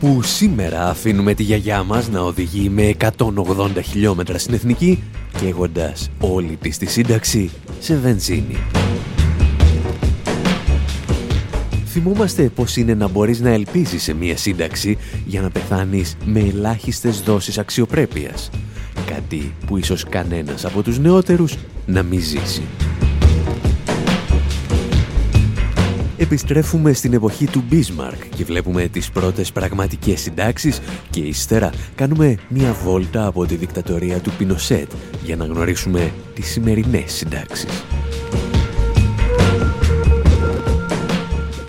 Όπου σήμερα αφήνουμε τη γιαγιά μας να οδηγεί με 180 χιλιόμετρα στην εθνική καίγοντας όλη της τη σύνταξη σε βενζίνη. Θυμούμαστε πως είναι να μπορείς να ελπίζεις σε μία σύνταξη για να πεθάνεις με ελάχιστες δόσεις αξιοπρέπειας. Κάτι που ίσως κανένας από τους νεότερους να μην ζήσει. Επιστρέφουμε στην εποχή του Bismarck και βλέπουμε τις πρώτες πραγματικές συντάξεις και ύστερα κάνουμε μία βόλτα από τη δικτατορία του Πινοσέτ για να γνωρίσουμε τις σημερινές συντάξεις.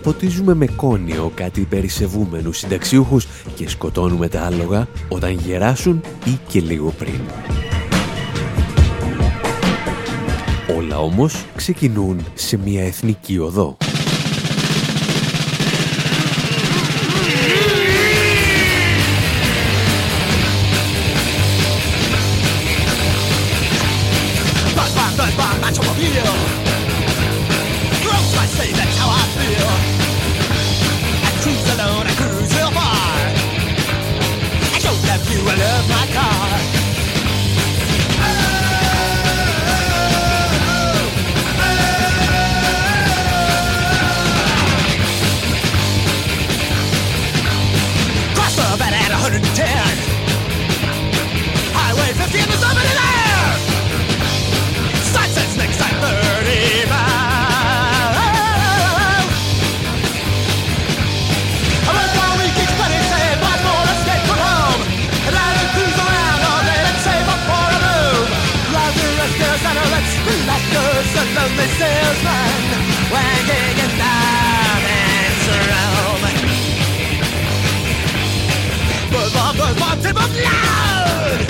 Ποτίζουμε με κόνιο κάτι περισεβούμενους συνταξιούχους και σκοτώνουμε τα άλογα όταν γεράσουν ή και λίγο πριν. Όλα όμως ξεκινούν σε μια εθνική οδό. curse a lonely salesman wagging a diamonds around. But one, good one, tip of loud.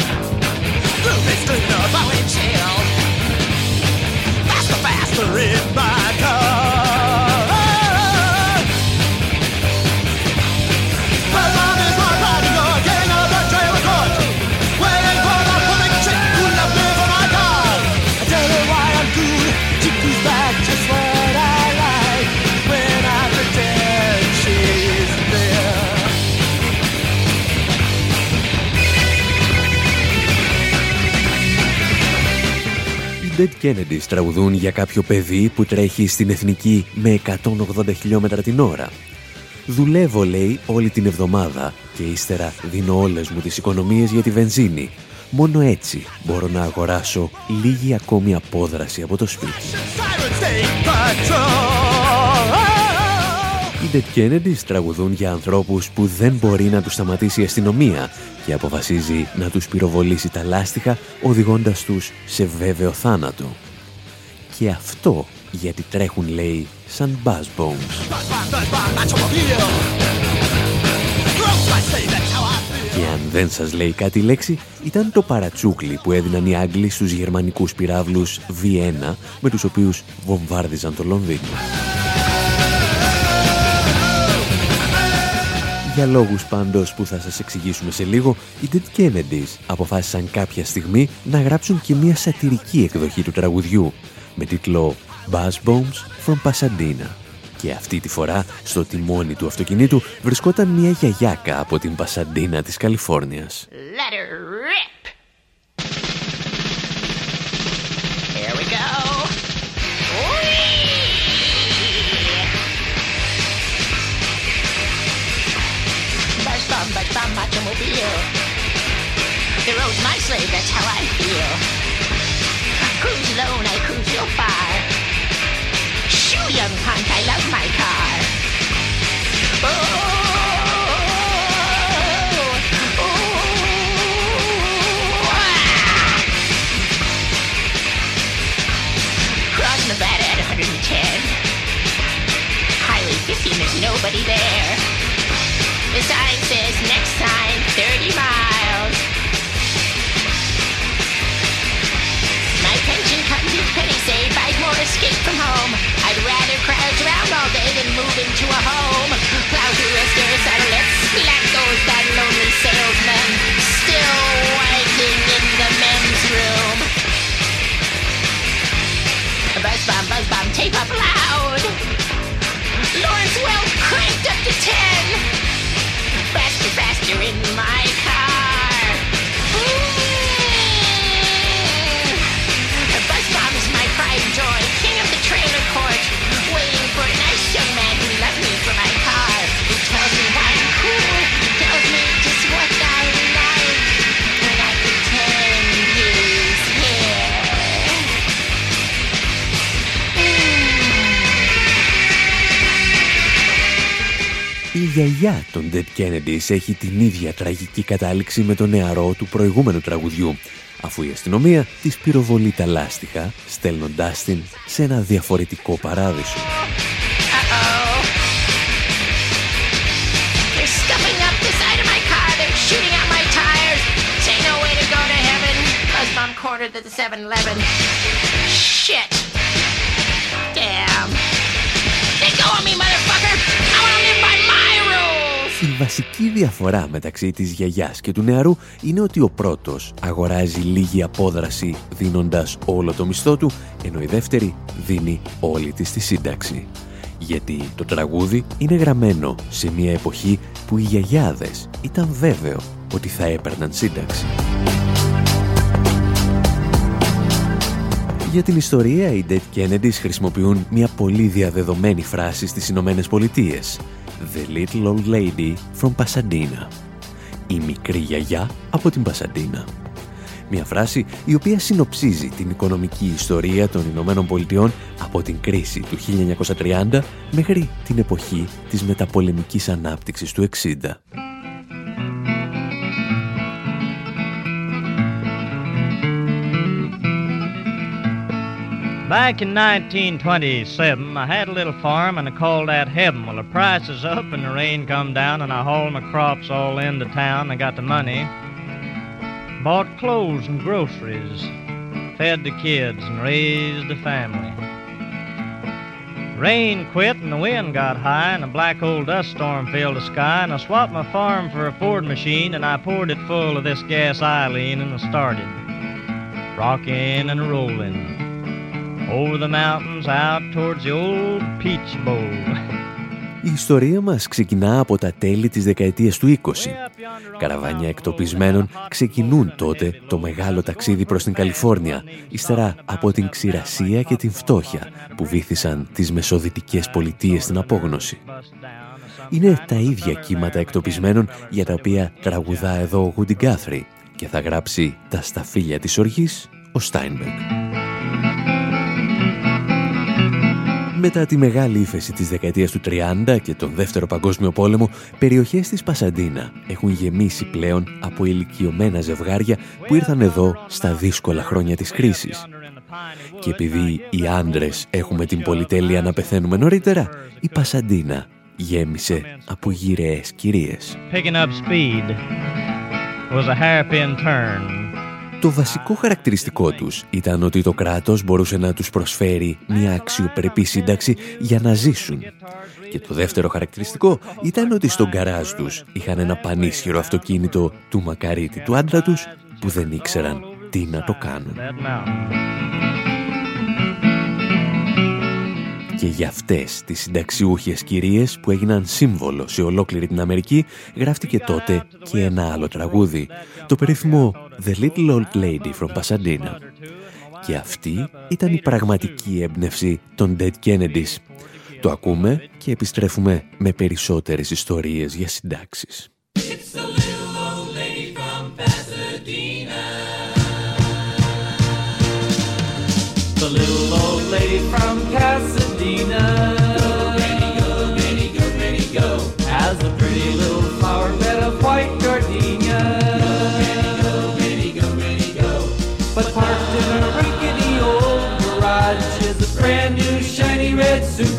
Through this good love, I went chill. Faster, faster, in Dead Kennedys τραγουδούν για κάποιο παιδί που τρέχει στην εθνική με 180 χιλιόμετρα την ώρα. Δουλεύω, λέει, όλη την εβδομάδα και ύστερα δίνω όλες μου τις οικονομίες για τη βενζίνη. Μόνο έτσι μπορώ να αγοράσω λίγη ακόμη απόδραση από το σπίτι. Οι Dead Kennedys τραγουδούν για ανθρώπους που δεν μπορεί να τους σταματήσει η αστυνομία και αποφασίζει να τους πυροβολήσει τα λάστιχα οδηγώντας τους σε βέβαιο θάνατο. Και αυτό γιατί τρέχουν, λέει, σαν buzz bombs. Και αν δεν σας λέει κάτι λέξη, ήταν το παρατσούκλι που έδιναν οι Άγγλοι στους γερμανικούς πυράβλους V1 με τους οποίους βομβάρδιζαν το Λονδίνο. Για λόγους πάντως που θα σας εξηγήσουμε σε λίγο, οι Dead Kennedys αποφάσισαν κάποια στιγμή να γράψουν και μια σατυρική εκδοχή του τραγουδιού με τίτλο Buzz Bombs from Pasadena. Και αυτή τη φορά στο τιμόνι του αυτοκινήτου βρισκόταν μια γιαγιάκα από την Πασαντίνα της Καλιφόρνιας. Load my slave, that's how I feel. Cruise alone, I cruise so far. Shoo, young punk, I love my car. Oh! Nevada at 110. Highway 15, there's nobody there. The sign says next time 30 miles. I'd escape from home. I'd rather crouch around all day than move into a home. Plow through restaurants, των Dead Kennedys έχει την ίδια τραγική κατάληξη με τον νεαρό του προηγούμενου τραγουδιού, αφού η αστυνομία της πυροβολεί τα λάστιχα, στέλνοντάς την σε ένα διαφορετικό παράδεισο. Uh-oh. Η βασική διαφορά μεταξύ της γιαγιάς και του νεαρού είναι ότι ο πρώτος αγοράζει λίγη απόδραση δίνοντας όλο το μισθό του, ενώ η δεύτερη δίνει όλη της τη σύνταξη. Γιατί το τραγούδι είναι γραμμένο σε μια εποχή που οι γιαγιάδες ήταν βέβαιο ότι θα έπαιρναν σύνταξη. Για την ιστορία, οι Dead Kennedys χρησιμοποιούν μια πολύ διαδεδομένη φράση στις Ηνωμένες Πολιτείες. The little old lady from Pasadena. Η μικρή γιαγιά από την Πασαντίνα. Μια φράση η οποία συνοψίζει την οικονομική ιστορία των Ηνωμένων Πολιτειών από την κρίση του 1930 μέχρι την εποχή της μεταπολεμικής ανάπτυξης του 60. Back in 1927, I had a little farm and I called that heaven. Well, the price is up and the rain come down and I hauled my crops all into town. I got the money, bought clothes and groceries, fed the kids and raised the family. Rain quit and the wind got high and a black old dust storm filled the sky and I swapped my farm for a Ford machine and I poured it full of this gas Eileen and I started rocking and rolling over the mountains out towards the old Peach Bowl. Η ιστορία μας ξεκινά από τα τέλη της δεκαετίας του 20. Καραβάνια εκτοπισμένων ξεκινούν τότε το μεγάλο ταξίδι προς την Καλιφόρνια, ύστερα από την ξηρασία και την φτώχεια που βήθησαν τις μεσοδυτικές πολιτείες στην απόγνωση. Είναι τα ίδια κύματα εκτοπισμένων για τα οποία τραγουδά εδώ ο Γούντι Γκάθρι και θα γράψει «Τα σταφύλια της οργής» ο Στάινμπεργκ. Μετά τη μεγάλη ύφεση της δεκαετίας του 30 και τον Δεύτερο Παγκόσμιο Πόλεμο, περιοχές της Πασαντίνα έχουν γεμίσει πλέον από ηλικιωμένα ζευγάρια που ήρθαν εδώ στα δύσκολα χρόνια της κρίσης. Και επειδή οι άντρες έχουμε την πολυτέλεια να πεθαίνουμε νωρίτερα, η Πασαντίνα γέμισε από γυραιές κυρίες. Picking up speed was a hairpin turn. Το βασικό χαρακτηριστικό τους ήταν ότι το κράτος μπορούσε να τους προσφέρει μια αξιοπρεπή σύνταξη για να ζήσουν. Και το δεύτερο χαρακτηριστικό ήταν ότι στον καράζ τους είχαν ένα πανίσχυρο αυτοκίνητο του μακαρίτη του άντρα τους που δεν ήξεραν τι να το κάνουν. Και για αυτές τις συνταξιούχες κυρίες που έγιναν σύμβολο σε ολόκληρη την Αμερική γράφτηκε τότε και ένα άλλο τραγούδι, το περίφημο The Little Old Lady from Pasadena. Και αυτή ήταν η πραγματική έμπνευση των Dead Kennedys. Το ακούμε και επιστρέφουμε με περισσότερες ιστορίες για συντάξεις.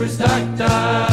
Εκπομπή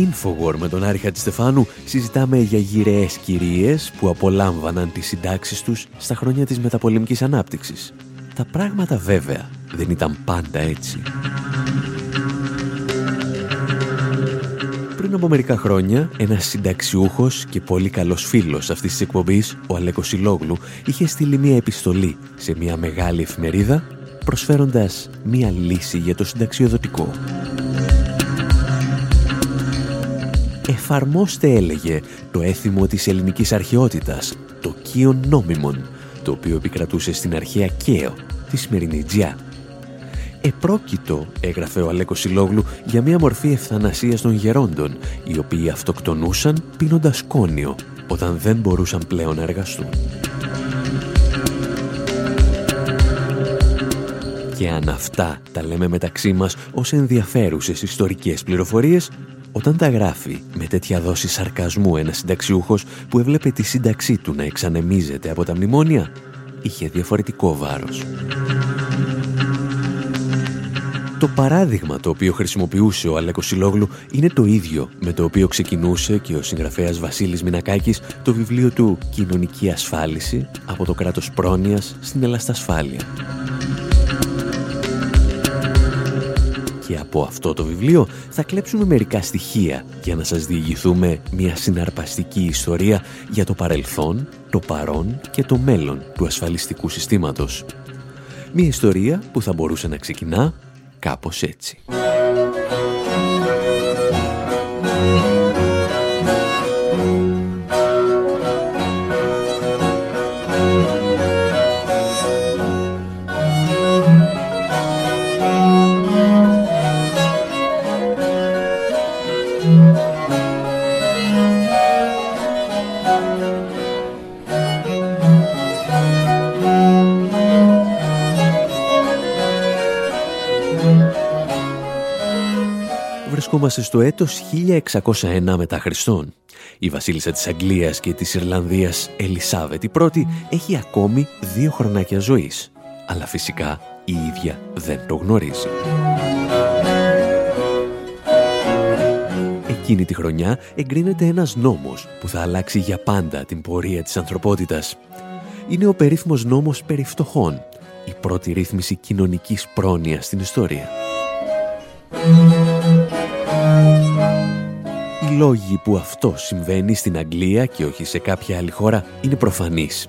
Infowar με τον Άρη Χατζηστεφάνου συζητάμε για γυραιές κυρίες που απολάμβαναν τις συντάξεις τους στα χρόνια της μεταπολεμικής ανάπτυξης. Τα πράγματα βέβαια δεν ήταν πάντα έτσι. Πριν από μερικά χρόνια, ένας συνταξιούχος και πολύ καλός φίλος αυτής της εκπομπής, ο Αλέκος Σιλόγλου, είχε στείλει μια επιστολή σε μια μεγάλη εφημερίδα προσφέροντας μια λύση για το συνταξιοδοτικό. Εφαρμόστε έλεγε το έθιμο της ελληνικής αρχαιότητας, το κίον νόμιμον, το οποίο επικρατούσε στην αρχαία Καίο, τη σημερινή Τζιά. Επρόκειτο, έγραφε ο Αλέκος Σιλόγλου, για μια μορφή ευθανασίας των γερόντων, οι οποίοι αυτοκτονούσαν πίνοντας κόνιο, όταν δεν μπορούσαν πλέον να εργαστούν. Και αν αυτά τα λέμε μεταξύ μας ως ενδιαφέρουσες ιστορικές πληροφορίες, όταν τα γράφει με τέτοια δόση σαρκασμού ένας συνταξιούχος που έβλεπε τη σύνταξή του να εξανεμίζεται από τα μνημόνια, είχε διαφορετικό βάρος. Το παράδειγμα το οποίο χρησιμοποιούσε ο Αλέκος Σιλόγλου είναι το ίδιο με το οποίο ξεκινούσε και ο συγγραφέας Βασίλης Μινακάκης το βιβλίο του «Κοινωνική ασφάλιση» από το κράτος πρόνοιας στην ελαστασφάλεια. Και από αυτό το βιβλίο θα κλέψουμε μερικά στοιχεία για να σας διηγηθούμε μια συναρπαστική ιστορία για το παρελθόν, το παρόν και το μέλλον του ασφαλιστικού συστήματος. Μια ιστορία που θα μπορούσε να ξεκινά κάπως έτσι. Βρισκόμαστε στο έτος 1601 μετά Χριστόν. Η βασίλισσα της Αγγλίας και της Ιρλανδίας Ελισάβετ η πρώτη έχει ακόμη δύο χρονάκια ζωής. Αλλά φυσικά η ίδια δεν το γνωρίζει. Εκείνη τη χρονιά εγκρίνεται ένας νόμος που θα αλλάξει για πάντα την πορεία της ανθρωπότητας. Είναι ο περίφημος νόμος περί φτωχών, η πρώτη ρύθμιση κοινωνικής πρόνοιας στην ιστορία. Οι λόγοι που αυτό συμβαίνει στην Αγγλία και όχι σε κάποια άλλη χώρα είναι προφανείς.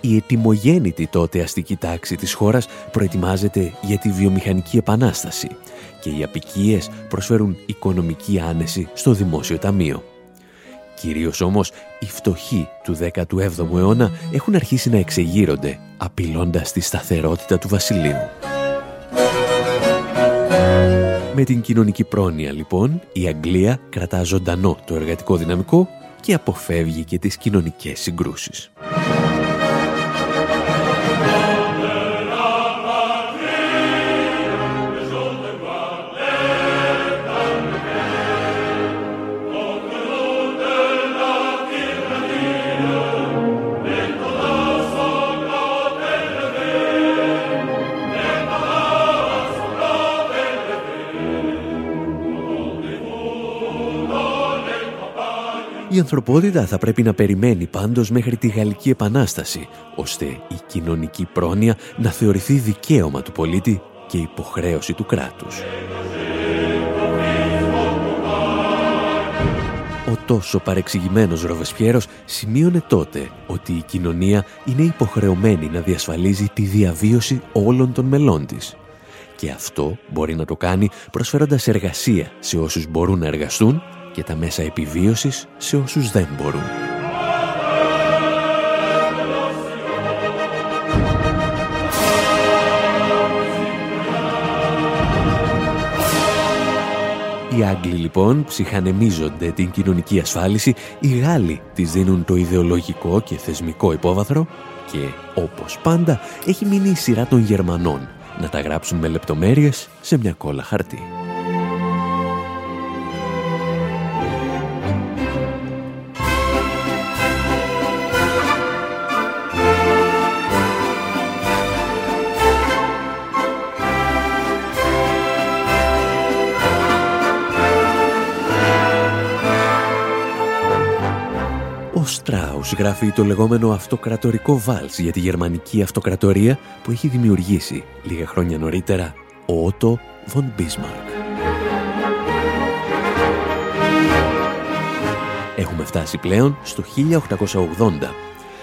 Η ετοιμογέννητη τότε αστική τάξη της χώρας προετοιμάζεται για τη βιομηχανική επανάσταση και οι απικίες προσφέρουν οικονομική άνεση στο δημόσιο ταμείο. Κυρίως όμως οι φτωχοί του 17ου αιώνα έχουν αρχίσει να εξεγείρονται, απειλώντας τη σταθερότητα του βασιλείου. Με την κοινωνική πρόνοια λοιπόν, η Αγγλία κρατά ζωντανό το εργατικό δυναμικό και αποφεύγει και τις κοινωνικές συγκρούσεις. Η ανθρωπότητα θα πρέπει να περιμένει πάντως μέχρι τη Γαλλική Επανάσταση, ώστε η κοινωνική πρόνοια να θεωρηθεί δικαίωμα του πολίτη και υποχρέωση του κράτους. Ο τόσο παρεξηγημένος Ροβεσπιέρος σημείωνε τότε ότι η κοινωνία είναι υποχρεωμένη να διασφαλίζει τη διαβίωση όλων των μελών της. Και αυτό μπορεί να το κάνει προσφέροντας εργασία σε όσους μπορούν να εργαστούν και τα μέσα επιβίωσης σε όσους δεν μπορούν. Οι Άγγλοι λοιπόν ψυχανεμίζονται την κοινωνική ασφάλιση, οι Γάλλοι τις δίνουν το ιδεολογικό και θεσμικό υπόβαθρο και, όπως πάντα, έχει μείνει η σειρά των Γερμανών να τα γράψουν με λεπτομέρειες σε μια κόλλα χαρτί. Στράους γράφει το λεγόμενο αυτοκρατορικό βάλς για τη γερμανική αυτοκρατορία που έχει δημιουργήσει λίγα χρόνια νωρίτερα ο Ότο Βον Μπίσμαρκ. Έχουμε φτάσει πλέον στο 1880.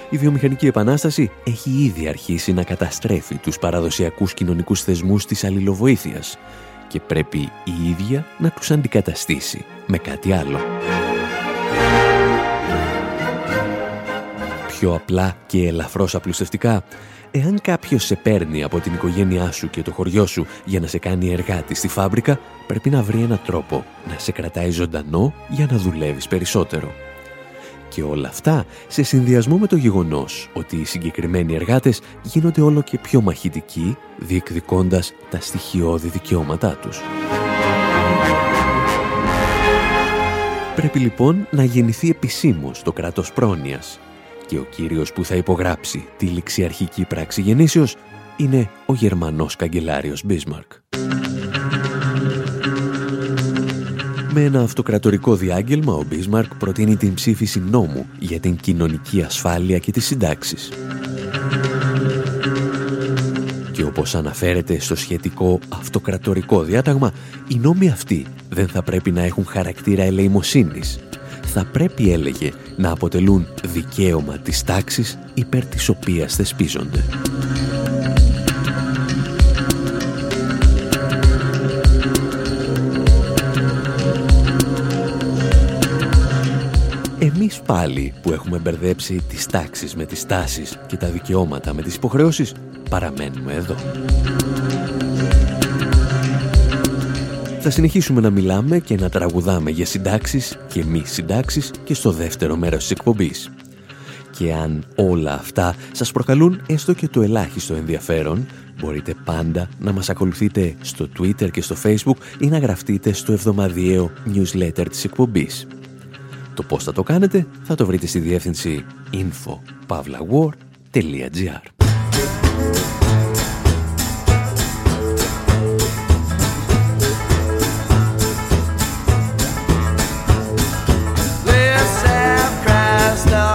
Η βιομηχανική επανάσταση έχει ήδη αρχίσει να καταστρέφει τους παραδοσιακούς κοινωνικούς θεσμούς της αλληλοβοήθειας και πρέπει η ίδια να τους αντικαταστήσει με κάτι άλλο. Πιο απλά και ελαφρώς απλουστευτικά, εάν κάποιος σε παίρνει από την οικογένειά σου και το χωριό σου για να σε κάνει εργάτη στη φάμπρικα, πρέπει να βρει έναν τρόπο να σε κρατάει ζωντανό για να δουλεύεις περισσότερο. Και όλα αυτά σε συνδυασμό με το γεγονός ότι οι συγκεκριμένοι εργάτες γίνονται όλο και πιο μαχητικοί, διεκδικώντας τα στοιχειώδη δικαιώματά τους. Πρέπει λοιπόν να γεννηθεί επισήμως το κράτος πρόνοιας και ο κύριος που θα υπογράψει τη ληξιαρχική πράξη γεννήσεως είναι ο Γερμανός καγκελάριος Μπίσμαρκ. Με ένα αυτοκρατορικό διάγγελμα, ο Μπίσμαρκ προτείνει την ψήφιση νόμου για την κοινωνική ασφάλεια και τις συντάξεις. Και όπως αναφέρεται στο σχετικό αυτοκρατορικό διάταγμα, οι νόμοι αυτοί δεν θα πρέπει να έχουν χαρακτήρα ελεημοσύνης, θα πρέπει, έλεγε, να αποτελούν δικαίωμα της τάξης υπέρ της οποίας θεσπίζονται. Εμείς πάλι που έχουμε μπερδέψει τις τάξεις με τις τάσεις και τα δικαιώματα με τις υποχρεώσεις, παραμένουμε εδώ. Θα συνεχίσουμε να μιλάμε και να τραγουδάμε για συντάξεις και μη συντάξεις και στο δεύτερο μέρος της εκπομπής. Και αν όλα αυτά σας προκαλούν έστω και το ελάχιστο ενδιαφέρον, μπορείτε πάντα να μας ακολουθείτε στο Twitter και στο Facebook ή να γραφτείτε στο εβδομαδιαίο newsletter της εκπομπής. Το πώς θα το κάνετε θα το βρείτε στη διεύθυνση info.pavlawar.gr stop.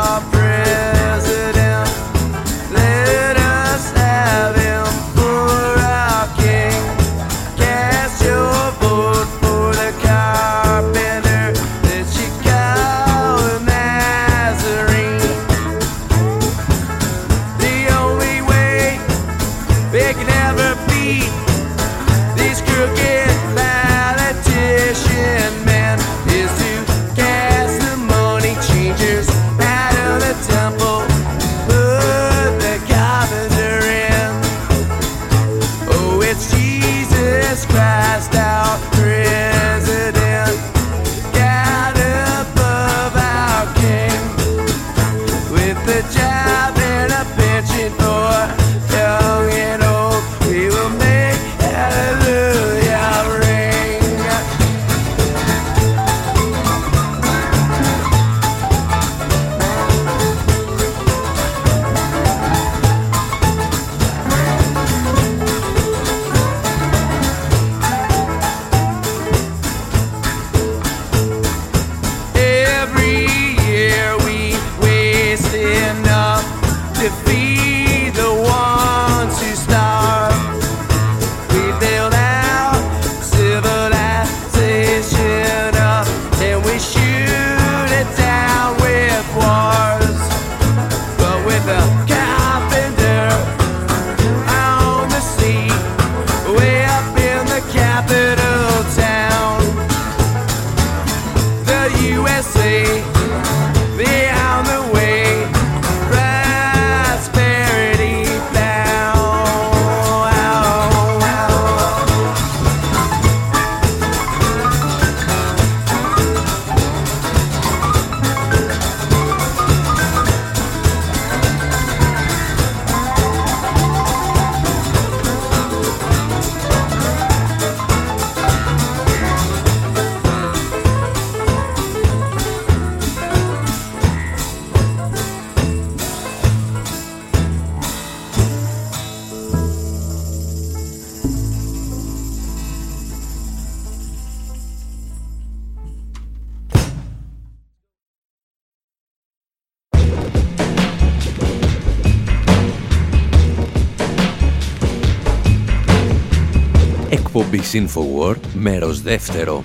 Εκπομπή Infowar, μέρος δεύτερο.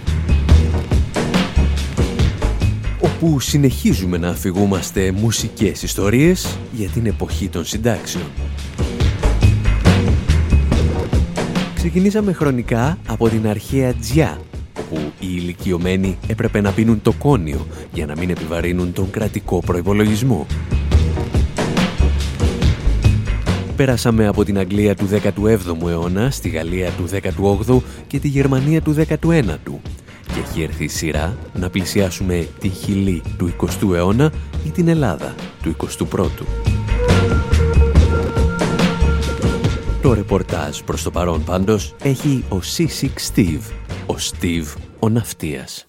Όπου συνεχίζουμε να αφηγούμαστε μουσικές ιστορίες για την εποχή των συντάξεων. Ξεκινήσαμε χρονικά από την αρχαία Τζιά, όπου οι ηλικιωμένοι έπρεπε να πίνουν το κόνιο για να μην επιβαρύνουν τον κρατικό προϋπολογισμό. Πέρασαμε από την Αγγλία του 17ου αιώνα στη Γαλλία του 18ου και τη Γερμανία του 19ου και έχει έρθει η σειρά να πλησιάσουμε τη Χιλή του 20ου αιώνα ή την Ελλάδα του 21ου. Το ρεπορτάζ προς το παρόν πάντως έχει ο C6 Steve, ο Steve ο ναυτίας.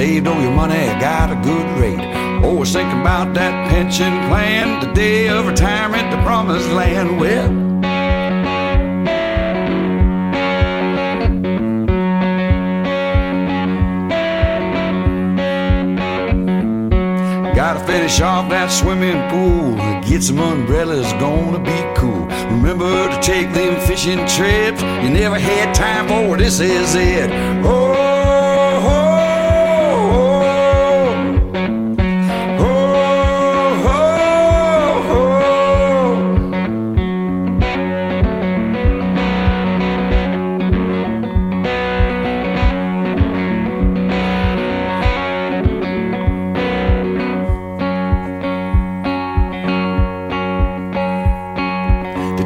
Saved all your money, got a good rate. Always thinking about that pension plan, the day of retirement, the promised land. Well, Gotta finish off that swimming pool. Get some umbrellas, gonna be cool. Remember to take them fishing trips. You never had time for this is it. Oh.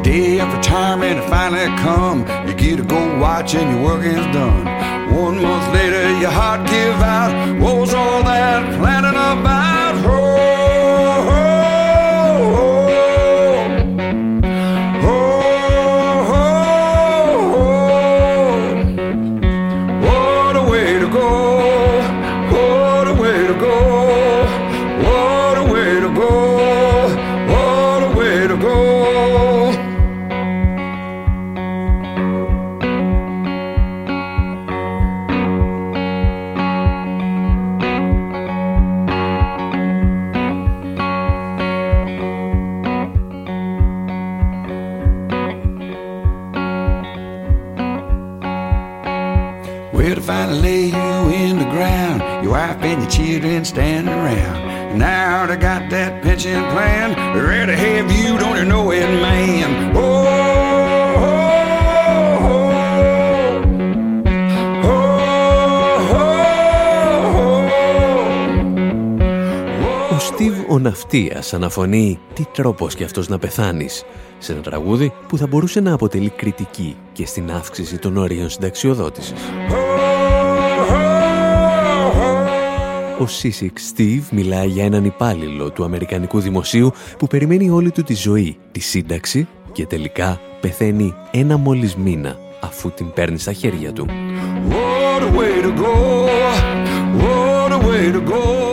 day of retirement finally come. You get to go watch and your work is done. One month later, your heart give out. What was all that planning about? Your children standing around. Now they got that pension plan, ready to have you, don't you know it, man? Oh, oh, oh, Ο Στίβ ο ναυτίας αναφωνεί τι τρόπος κι αυτός να πεθάνεις σε ένα τραγούδι που θα μπορούσε να αποτελεί κριτική και στην αύξηση των όριων συνταξιοδότησης. Ο Σίσικ Στίβ μιλάει για έναν υπάλληλο του Αμερικανικού Δημοσίου που περιμένει όλη του τη ζωή, τη σύνταξη και τελικά πεθαίνει ένα μόλις μήνα αφού την παίρνει στα χέρια του. What a way to go. What a way to go.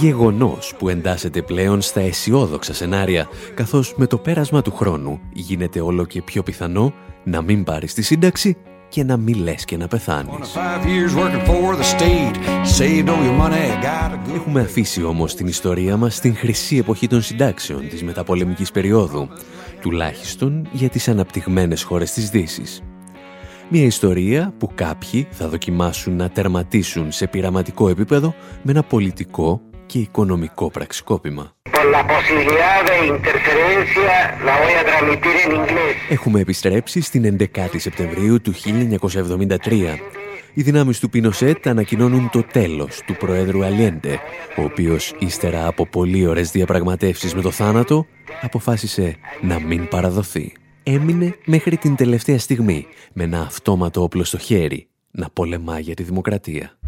Γεγονός που εντάσσεται πλέον στα αισιόδοξα σενάρια, καθώς με το πέρασμα του χρόνου γίνεται όλο και πιο πιθανό να μην πάρεις τη σύνταξη και να μην λες και να πεθάνεις. Five years working for the state, saved all your money, got a good Έχουμε αφήσει όμως την ιστορία μας στην χρυσή εποχή των συντάξεων της μεταπολεμικής περίοδου, τουλάχιστον για τις αναπτυγμένες χώρες της Δύσης. Μια ιστορία που κάποιοι θα δοκιμάσουν να τερματίσουν σε πειραματικό επίπεδο με ένα πολιτικό και οικονομικό πραξικόπημα. Por la posibilidad de interferencia la voy a transmitir en inglés. Έχουμε επιστρέψει στην 11η Σεπτεμβρίου του 1973. Οι δυνάμεις του Πινοσέτ ανακοινώνουν το τέλος του Προέδρου Αλιέντε, ο οποίος ύστερα από πολύ ωραίες διαπραγματεύσεις με το θάνατο, αποφάσισε να μην παραδοθεί. Έμεινε μέχρι την τελευταία στιγμή με ένα αυτόματο όπλο στο χέρι να πολεμά για τη δημοκρατία.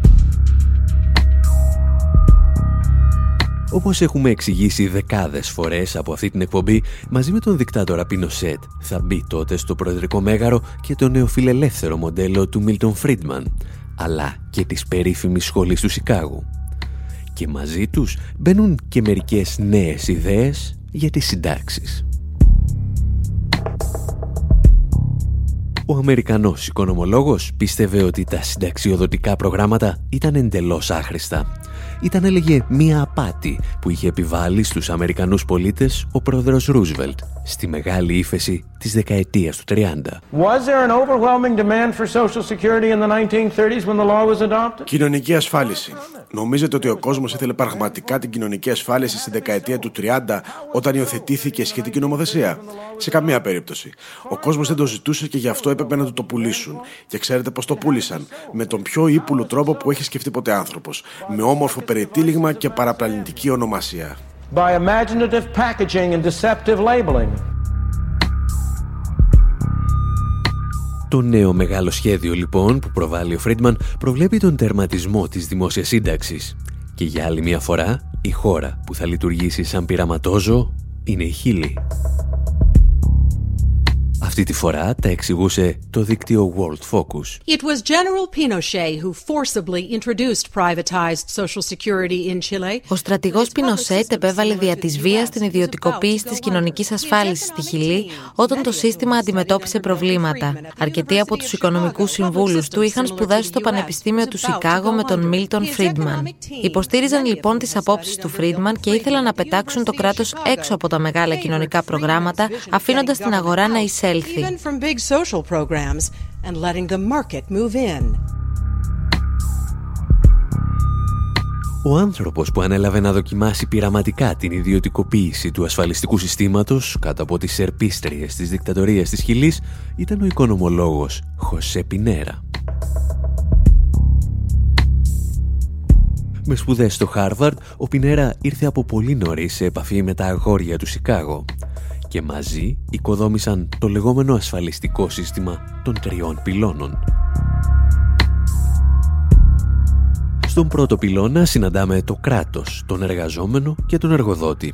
Όπως έχουμε εξηγήσει δεκάδες φορές από αυτή την εκπομπή, μαζί με τον δικτάτορα Πινοσέτ θα μπει τότε στο προεδρικό μέγαρο και το νεοφιλελεύθερο μοντέλο του Μίλτον Φρίντμαν, αλλά και της περίφημης σχολής του Σικάγου. Και μαζί τους μπαίνουν και μερικές νέες ιδέες για τις συντάξεις. Ο Αμερικανός οικονομολόγος πίστευε ότι τα συνταξιοδοτικά προγράμματα ήταν εντελώς άχρηστα ήταν έλεγε μία απάτη που είχε επιβάλει στους Αμερικανούς πολίτες ο πρόεδρος Ρούσβελτ στη μεγάλη ύφεση της δεκαετίας του 30. Κοινωνική ασφάλιση. Νομίζετε ότι ο κόσμος ήθελε πραγματικά την κοινωνική ασφάλιση στη δεκαετία του 30 όταν υιοθετήθηκε η σχετική νομοθεσία; Σε καμία περίπτωση. Ο κόσμος δεν το ζητούσε και γι' αυτό έπρεπε να του το πουλήσουν. Και ξέρετε πώς το πούλησαν. Με τον πιο ύπουλο τρόπο που έχει σκεφτεί ποτέ άνθρωπος. Με όμορφο περιτύλιγμα και παραπλανητική ονομασία. By imaginative packaging and deceptive labeling. Το νέο μεγάλο σχέδιο λοιπόν που προβάλλει ο Φρίντμαν προβλέπει τον τερματισμό της δημόσιας σύνταξης. Και για άλλη μια φορά η χώρα που θα λειτουργήσει σαν πειραματόζω είναι η Χίλη. Αυτή τη φορά τα εξηγούσε το δίκτυο World Focus. It was General Pinochet who forcibly introduced privatized Social Security in Chile. Ο στρατηγός Πινοσέτ επέβαλε δια της βίας την ιδιωτικοποίηση της κοινωνικής ασφάλισης στη Χιλή όταν το σύστημα αντιμετώπισε προβλήματα. Αρκετοί από τους οικονομικούς συμβούλους του είχαν σπουδάσει στο Πανεπιστήμιο του Σικάγο με τον Μίλτον Φρίντμαν. Υποστήριζαν λοιπόν τις απόψεις του Φρίντμαν και ήθελαν να πετάξουν το κράτος έξω από τα μεγάλα κοινωνικά προγράμματα αφήνοντας την αγορά να εισέλθει even from big social programs, and letting the market move in. Ο άνθρωπος που ανέλαβε να δοκιμάσει πειραματικά την ιδιωτικοποίηση του ασφαλιστικού συστήματος κάτω από τις ερπίστριες της δικτατορίας της Χιλής ήταν ο οικονομολόγος Χωσέ Πινέρα. Με σπουδές στο Χάρβαρντ, ο Πινέρα ήρθε από πολύ νωρίς σε επαφή με τα αγόρια του Σικάγο και μαζί οικοδόμησαν το λεγόμενο ασφαλιστικό σύστημα των τριών πυλώνων. Στον πρώτο πυλώνα συναντάμε το κράτος, τον εργαζόμενο και τον εργοδότη.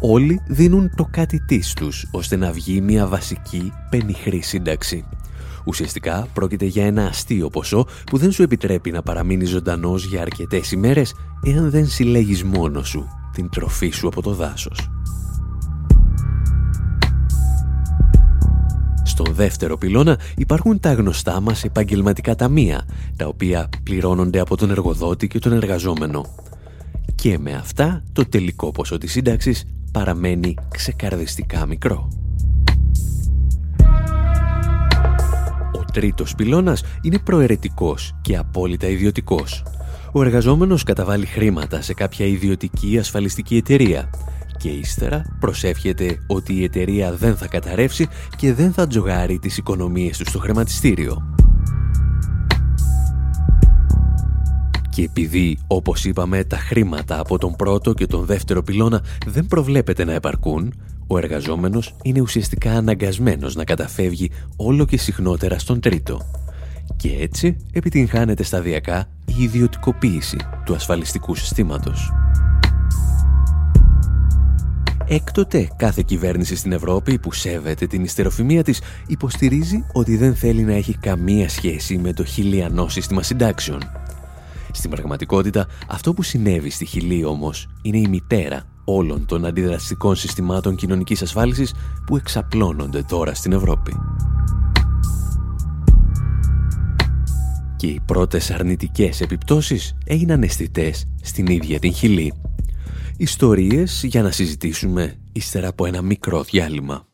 Όλοι δίνουν το κάτι της τους, ώστε να βγει μια βασική πενιχρή σύνταξη. Ουσιαστικά πρόκειται για ένα αστείο ποσό που δεν σου επιτρέπει να παραμείνει ζωντανός για αρκετές ημέρες εάν δεν συλλέγεις μόνο σου την τροφή σου από το δάσος. Στον δεύτερο πυλώνα υπάρχουν τα γνωστά μας επαγγελματικά ταμεία, τα οποία πληρώνονται από τον εργοδότη και τον εργαζόμενο. Και με αυτά το τελικό ποσό της σύνταξης παραμένει ξεκαρδιστικά μικρό. Ο τρίτος πυλώνας είναι προαιρετικός και απόλυτα ιδιωτικός. Ο εργαζόμενος καταβάλει χρήματα σε κάποια ιδιωτική ασφαλιστική εταιρεία και ύστερα προσεύχεται ότι η εταιρεία δεν θα καταρρεύσει και δεν θα τζογάρει τις οικονομίες του στο χρηματιστήριο. Και επειδή, όπως είπαμε, τα χρήματα από τον πρώτο και τον δεύτερο πυλώνα δεν προβλέπεται να επαρκούν, ο εργαζόμενος είναι ουσιαστικά αναγκασμένος να καταφεύγει όλο και συχνότερα στον τρίτο. Και έτσι επιτυγχάνεται σταδιακά η ιδιωτικοποίηση του ασφαλιστικού συστήματος. Έκτοτε κάθε κυβέρνηση στην Ευρώπη που σέβεται την ιστεροφημία της υποστηρίζει ότι δεν θέλει να έχει καμία σχέση με το χιλιανό σύστημα συντάξεων. Στην πραγματικότητα αυτό που συνέβη στη Χιλή όμως είναι η μητέρα όλων των αντιδραστικών συστημάτων κοινωνικής ασφάλισης που εξαπλώνονται τώρα στην Ευρώπη. Και οι πρώτες αρνητικές επιπτώσεις έγιναν αισθητές στην ίδια την Χιλή Ιστορίες για να συζητήσουμε ύστερα από ένα μικρό διάλειμμα.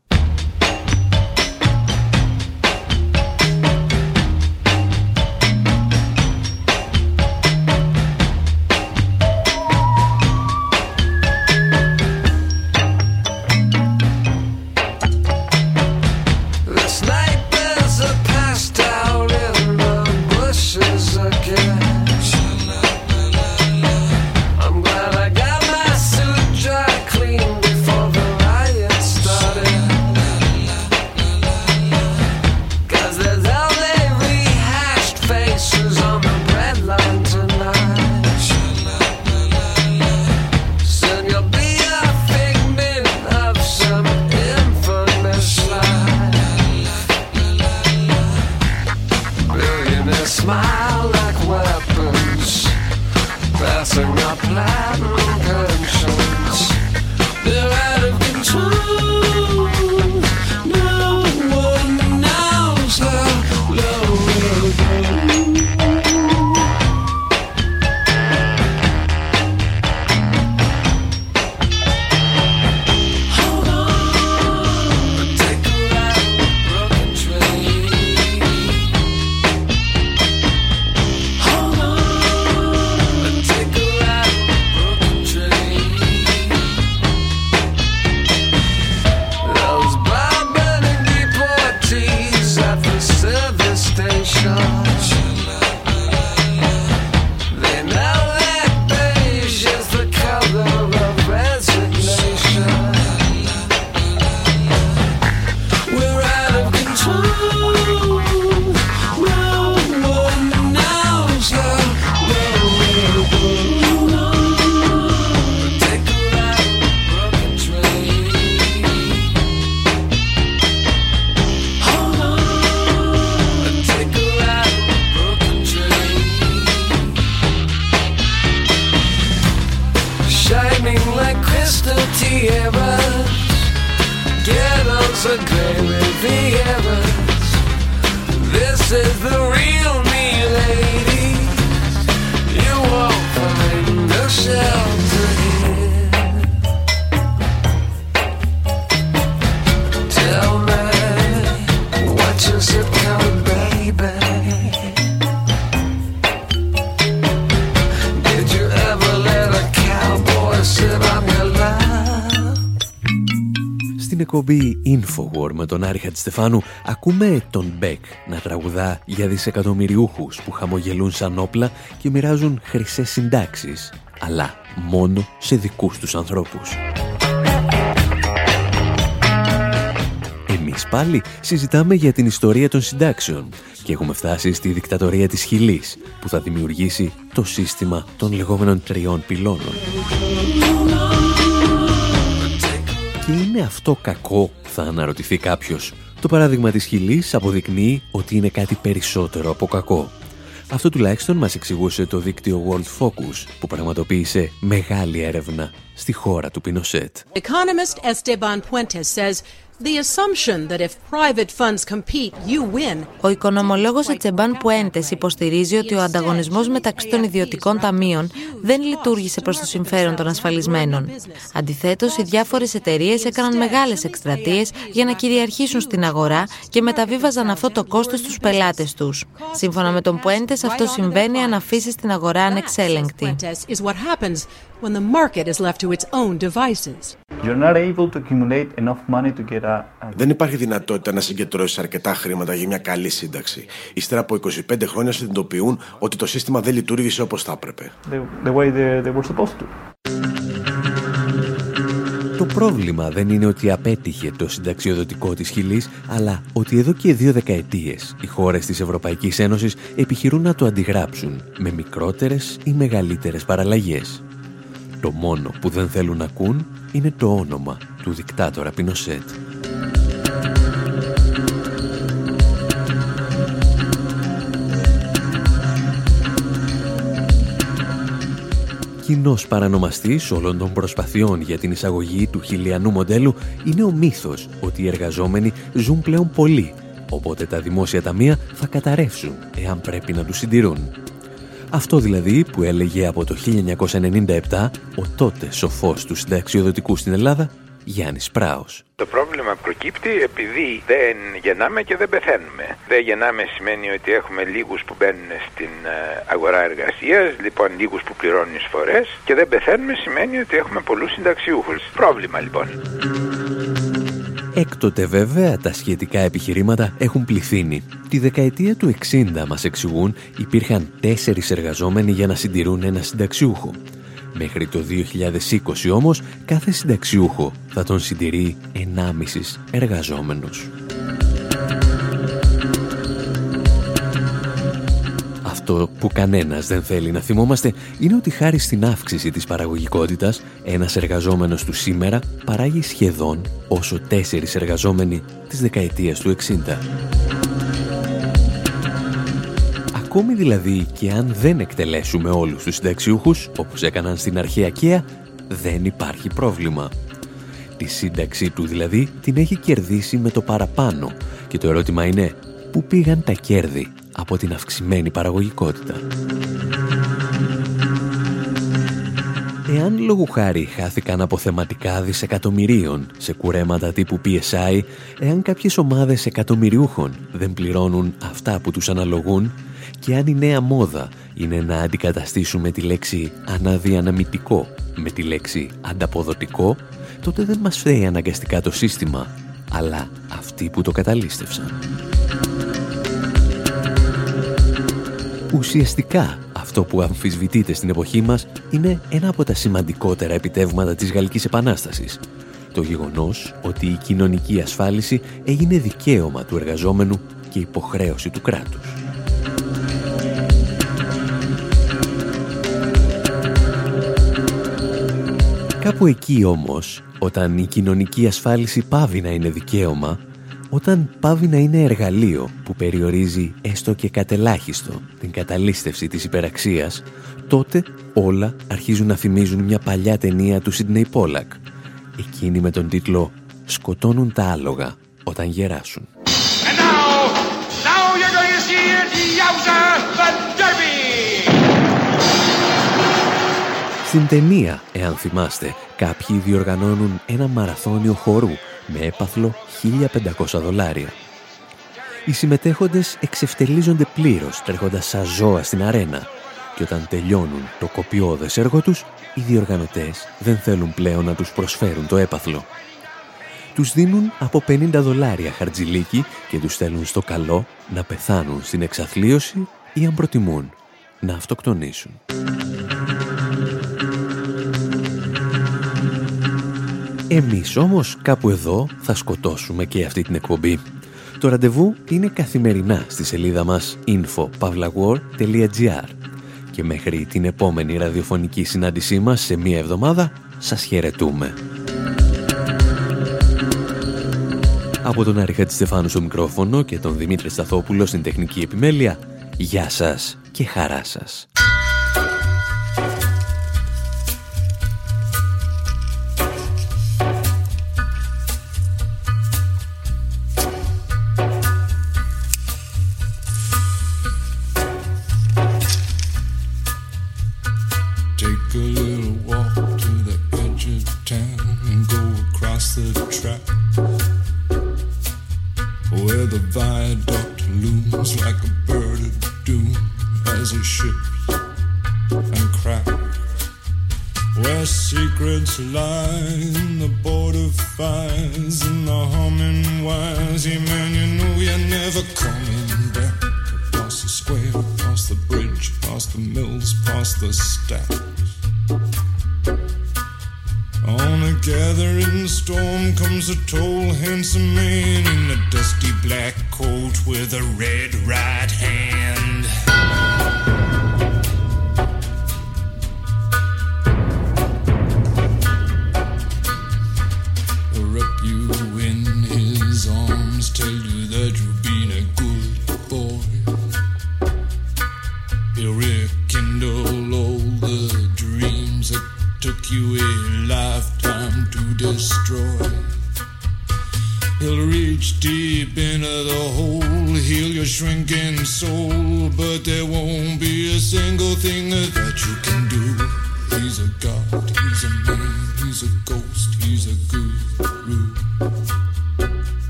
Με τον Άρη Χατζηστεφάνου ακούμε τον Μπέκ να τραγουδά για δισεκατομμυριούχους που χαμογελούν σαν όπλα και μοιράζουν χρυσές συντάξεις, αλλά μόνο σε δικούς τους ανθρώπους. Εμείς πάλι συζητάμε για την ιστορία των συντάξεων και έχουμε φτάσει στη δικτατορία της Χιλής που θα δημιουργήσει το σύστημα των λεγόμενων τριών πυλώνων. Και είναι αυτό κακό, θα αναρωτηθεί κάποιος. Το παράδειγμα της Χιλής αποδεικνύει ότι είναι κάτι περισσότερο από κακό. Αυτό τουλάχιστον μας εξηγούσε το δίκτυο World Focus που πραγματοποίησε μεγάλη έρευνα στη χώρα του Πινοσέτ. Economist Esteban Puentes says the assumption that if private funds compete, you win Ο οικονομολόγος Ετσεμπάν Πουέντες υποστηρίζει ότι ο ανταγωνισμός μεταξύ των ιδιωτικών ταμείων δεν λειτουργήσε προς το συμφέρον των ασφαλισμένων. Αντιθέτως, οι διάφορες εταιρείες έκαναν μεγάλες εκστρατείες για να κυριαρχήσουν στην αγορά και μεταβίβαζαν αυτό το κόστος στους πελάτες τους. Σύμφωνα με τον Πουέντες, αυτό συμβαίνει αν αφήσεις την αγορά ανεξέλεγκτη. Puentes is what happens when the market is left to its own devices. You're not able to accumulate enough money to get a, a Δεν υπάρχει δυνατότητα να συγκεντρώσεις αρκετά χρήματα για μια καλή σύνταξη. Ύστερα από 25 χρόνια συνειδητοποιούν ότι το σύστημα δεν λειτουργήσε όπως θα έπρεπε. the, the way they, they were supposed to. Το πρόβλημα δεν είναι ότι απέτυχε το συνταξιοδοτικό της Χιλής, αλλά ότι εδώ και δύο δεκαετίες οι χώρες της Ευρωπαϊκής Ένωσης επιχειρούν να το αντιγράψουν με μικρότερες ή μεγαλύτερες παραλλαγές. Το μόνο που δεν θέλουν να ακούν είναι το όνομα του δικτάτορα Πινοσέτ. Κοινός παρανομαστής όλων των προσπαθειών για την εισαγωγή του χιλιανού μοντέλου είναι ο μύθος ότι οι εργαζόμενοι ζουν πλέον πολύ, οπότε τα δημόσια ταμεία θα καταρρεύσουν εάν πρέπει να τους συντηρούν. Αυτό δηλαδή που έλεγε από το 1997 ο τότε σοφός του συνταξιοδοτικού στην Ελλάδα, Γιάννης Πράος. Το πρόβλημα προκύπτει επειδή δεν γεννάμε και δεν πεθαίνουμε. Δεν γεννάμε σημαίνει ότι έχουμε λίγους που μπαίνουν στην ε, αγορά εργασίας, λοιπόν λίγους που πληρώνουν εισφορές και δεν πεθαίνουμε σημαίνει ότι έχουμε πολλούς συνταξιούχους. Πρόβλημα λοιπόν. Έκτοτε βέβαια τα σχετικά επιχειρήματα έχουν πληθύνει. Τη δεκαετία του 60 μας εξηγούν υπήρχαν τέσσερις εργαζόμενοι για να συντηρούν ένα συνταξιούχο. Μέχρι το 2020 όμως κάθε συνταξιούχο θα τον συντηρεί 1,5 εργαζόμενος. Αυτό που κανένας δεν θέλει να θυμόμαστε είναι ότι χάρη στην αύξηση της παραγωγικότητας, ένας εργαζόμενος του σήμερα παράγει σχεδόν όσο τέσσερις εργαζόμενοι της δεκαετίας του 60. Ακόμη δηλαδή και αν δεν εκτελέσουμε όλους τους συνταξιούχους, όπως έκαναν στην αρχαία Καία, δεν υπάρχει πρόβλημα. Τη σύνταξή του δηλαδή την έχει κερδίσει με το παραπάνω και το ερώτημα είναι πού πήγαν τα κέρδη; Από την αυξημένη παραγωγικότητα. Εάν λόγου χάρη χάθηκαν αποθεματικά δισεκατομμυρίων σε κουρέματα τύπου PSI, εάν κάποιες ομάδες εκατομμυριούχων δεν πληρώνουν αυτά που τους αναλογούν και αν η νέα μόδα είναι να αντικαταστήσουμε τη λέξη αναδιαναμητικό με τη λέξη ανταποδοτικό, τότε δεν μας φταίει αναγκαστικά το σύστημα, αλλά αυτοί που το καταλήστευσαν. Ουσιαστικά, αυτό που αμφισβητείται στην εποχή μας είναι ένα από τα σημαντικότερα επιτεύγματα της Γαλλικής Επανάστασης. Το γεγονός ότι η κοινωνική ασφάλιση έγινε δικαίωμα του εργαζόμενου και υποχρέωση του κράτους. Κάπου εκεί όμως, όταν η κοινωνική ασφάλιση πάβει να είναι δικαίωμα, Όταν πάβει να είναι εργαλείο που περιορίζει έστω και κατελάχιστο την καταλήστευση της υπεραξίας, τότε όλα αρχίζουν να θυμίζουν μια παλιά ταινία του Σίδνεϊ Πόλακ, εκείνη με τον τίτλο «Σκοτώνουν τα άλογα όταν γεράσουν». Στην ταινία, εάν θυμάστε, κάποιοι διοργανώνουν ένα μαραθώνιο χορού με έπαθλο 1500 δολάρια. Οι συμμετέχοντες εξευτελίζονται πλήρως τρέχοντας σαν ζώα στην αρένα και όταν τελειώνουν το κοπιώδες έργο τους, οι διοργανωτές δεν θέλουν πλέον να τους προσφέρουν το έπαθλο. Τους δίνουν από 50 δολάρια χαρτζιλίκι και τους στέλνουν στο καλό να πεθάνουν στην εξαθλίωση ή αν προτιμούν να αυτοκτονήσουν. Εμείς όμως κάπου εδώ θα σκοτώσουμε και αυτή την εκπομπή. Το ραντεβού είναι καθημερινά στη σελίδα μας info.pavlawar.gr και μέχρι την επόμενη ραδιοφωνική συνάντησή μας σε μία εβδομάδα σας χαιρετούμε. Από τον Άρη Χατζηστεφάνου στο μικρόφωνο και τον Δημήτρη Σταθόπουλο στην τεχνική επιμέλεια, γεια σας και χαρά σας. Looms like a bird of doom as it ships and cracks. Where secrets lie in the border fires and the humming wires. Yeah, man, you know you're never coming back. Across the square, across the bridge, past the mills, past the stacks. A gathering storm comes a tall, handsome man in a dusty black coat with a red right hand.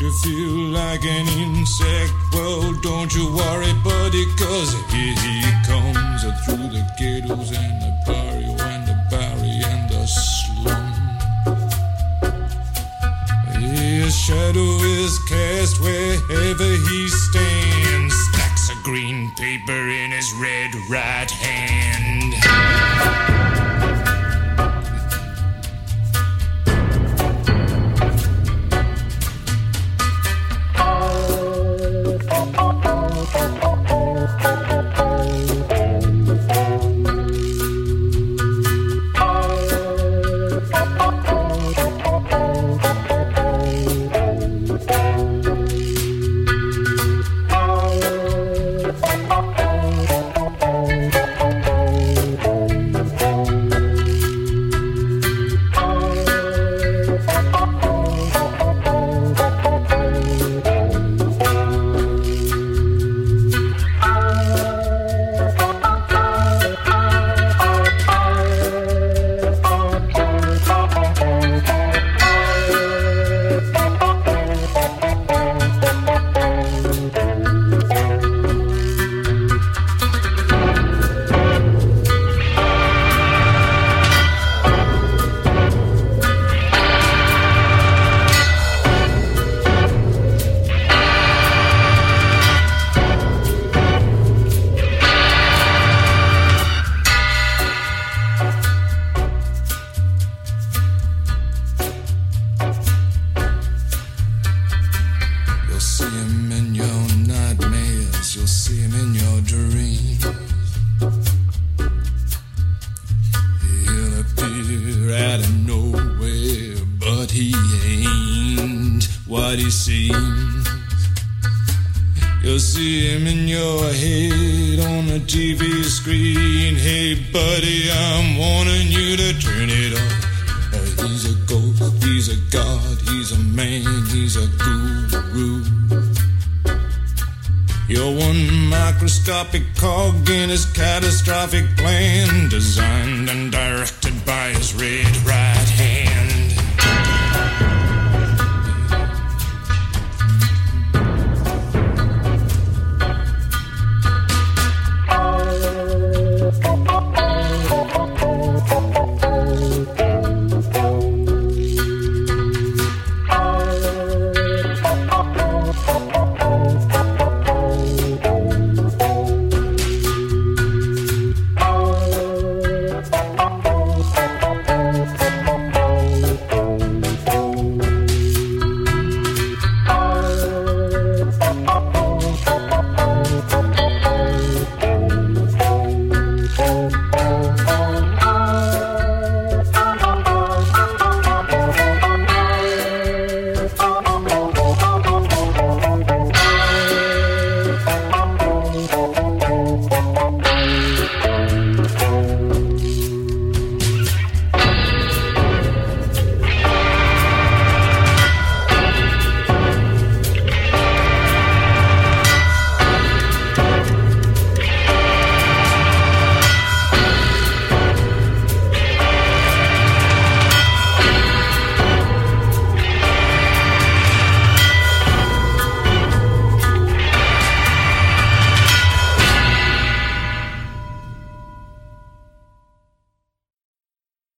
You feel like an insect. Well, don't you worry, buddy, cause here he comes uh, through the ghettos and the barrio and the barry and the slum. His shadow is cast wherever he stands. Stacks of green paper in his red right hand.